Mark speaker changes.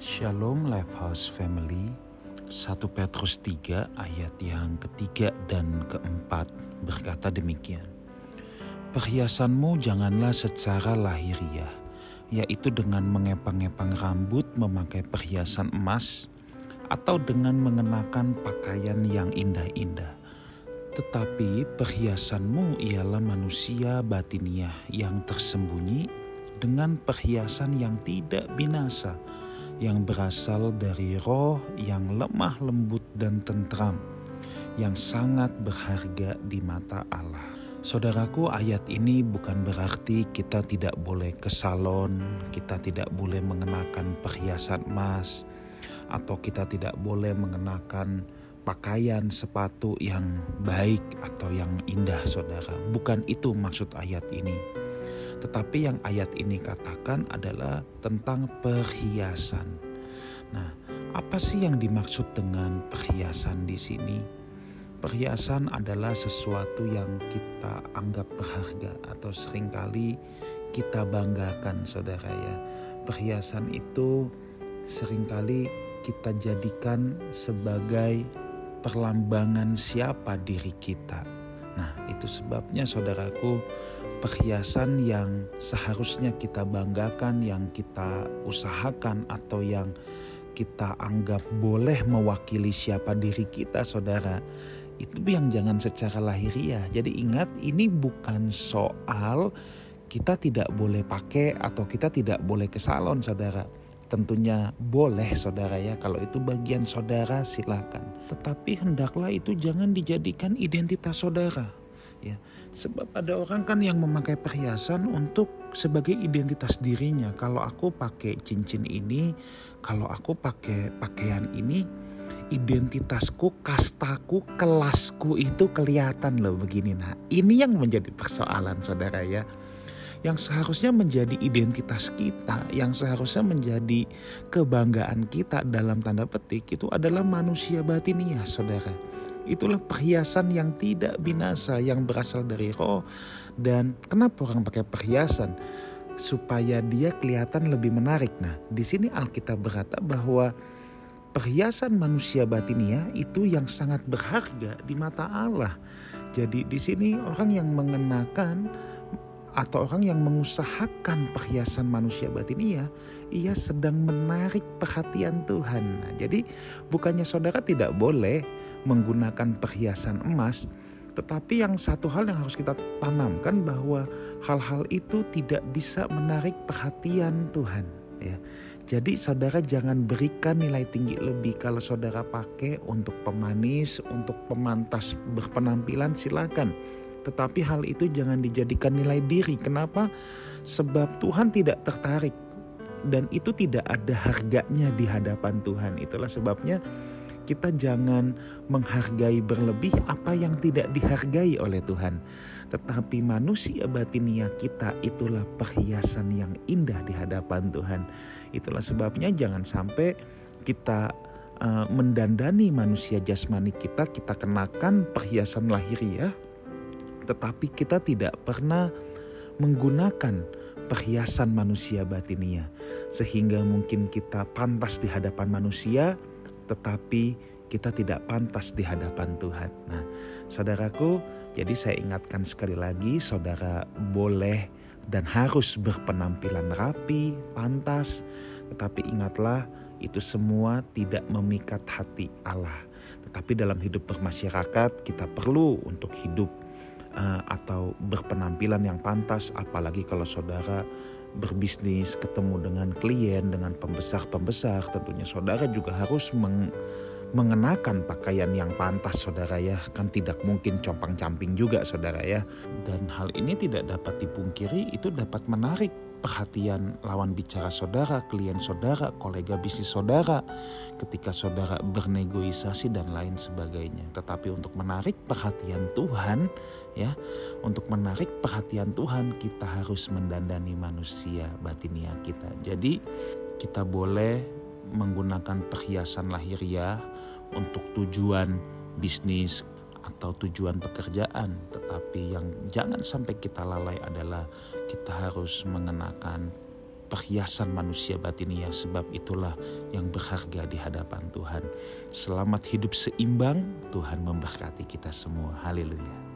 Speaker 1: Shalom Lifehouse Family 1 Petrus 3 ayat yang ketiga dan keempat berkata demikian. Perhiasanmu janganlah secara lahiriah yaitu dengan mengepang-epang rambut memakai perhiasan emas atau dengan mengenakan pakaian yang indah-indah. Tetapi perhiasanmu ialah manusia batiniah yang tersembunyi dengan perhiasan yang tidak binasa yang berasal dari roh yang lemah lembut dan tentram, yang sangat berharga di mata Allah. Saudaraku, ayat ini bukan berarti kita tidak boleh ke salon, kita tidak boleh mengenakan perhiasan emas, atau kita tidak boleh mengenakan pakaian sepatu yang baik atau yang indah, saudara. Bukan itu maksud ayat ini tetapi yang ayat ini katakan adalah tentang perhiasan. Nah, apa sih yang dimaksud dengan perhiasan di sini? Perhiasan adalah sesuatu yang kita anggap berharga atau sering kali kita banggakan saudara ya. Perhiasan itu sering kali kita jadikan sebagai perlambangan siapa diri kita. Nah, itu sebabnya saudaraku perhiasan yang seharusnya kita banggakan, yang kita usahakan atau yang kita anggap boleh mewakili siapa diri kita saudara itu yang jangan secara lahiriah. Jadi ingat ini bukan soal kita tidak boleh pakai atau kita tidak boleh ke salon saudara. Tentunya boleh saudara ya. Kalau itu bagian saudara silakan. Tetapi hendaklah itu jangan dijadikan identitas saudara ya sebab ada orang kan yang memakai perhiasan untuk sebagai identitas dirinya. Kalau aku pakai cincin ini kalau aku pakai pakaian ini identitasku kastaku kelasku itu kelihatan loh begini nah ini yang menjadi persoalan saudara ya. Yang seharusnya menjadi identitas kita, yang seharusnya menjadi kebanggaan kita dalam tanda petik itu adalah manusia batiniah, saudara. Itulah perhiasan yang tidak binasa yang berasal dari roh. Dan kenapa orang pakai perhiasan? Supaya dia kelihatan lebih menarik. Nah, di sini Alkitab berkata bahwa perhiasan manusia batinia itu yang sangat berharga di mata Allah. Jadi di sini orang yang mengenakan atau orang yang mengusahakan perhiasan manusia batinia, ia sedang menarik perhatian Tuhan. Nah, jadi bukannya saudara tidak boleh menggunakan perhiasan emas, tetapi yang satu hal yang harus kita tanamkan bahwa hal-hal itu tidak bisa menarik perhatian Tuhan. Ya. Jadi saudara jangan berikan nilai tinggi lebih kalau saudara pakai untuk pemanis, untuk pemantas berpenampilan silakan tetapi hal itu jangan dijadikan nilai diri. Kenapa? Sebab Tuhan tidak tertarik dan itu tidak ada harganya di hadapan Tuhan. Itulah sebabnya kita jangan menghargai berlebih apa yang tidak dihargai oleh Tuhan. Tetapi manusia batinia kita itulah perhiasan yang indah di hadapan Tuhan. Itulah sebabnya jangan sampai kita uh, mendandani manusia jasmani kita, kita kenakan perhiasan lahiriah tetapi kita tidak pernah menggunakan perhiasan manusia batinia, sehingga mungkin kita pantas di hadapan manusia, tetapi kita tidak pantas di hadapan Tuhan. Nah, saudaraku, jadi saya ingatkan sekali lagi, saudara boleh dan harus berpenampilan rapi, pantas, tetapi ingatlah itu semua tidak memikat hati Allah. Tetapi dalam hidup bermasyarakat kita perlu untuk hidup uh, atau berpenampilan yang pantas apalagi kalau saudara berbisnis ketemu dengan klien dengan pembesar-pembesar tentunya saudara juga harus meng, mengenakan pakaian yang pantas saudara ya. Kan tidak mungkin compang-camping juga saudara ya. Dan hal ini tidak dapat dipungkiri itu dapat menarik perhatian lawan bicara saudara, klien saudara, kolega bisnis saudara, ketika saudara bernegosiasi dan lain sebagainya. Tetapi untuk menarik perhatian Tuhan, ya, untuk menarik perhatian Tuhan kita harus mendandani manusia batinia kita. Jadi kita boleh menggunakan perhiasan lahiriah untuk tujuan bisnis, atau tujuan pekerjaan, tetapi yang jangan sampai kita lalai adalah kita harus mengenakan perhiasan manusia batinia sebab itulah yang berharga di hadapan Tuhan. Selamat hidup seimbang, Tuhan memberkati kita semua. Haleluya.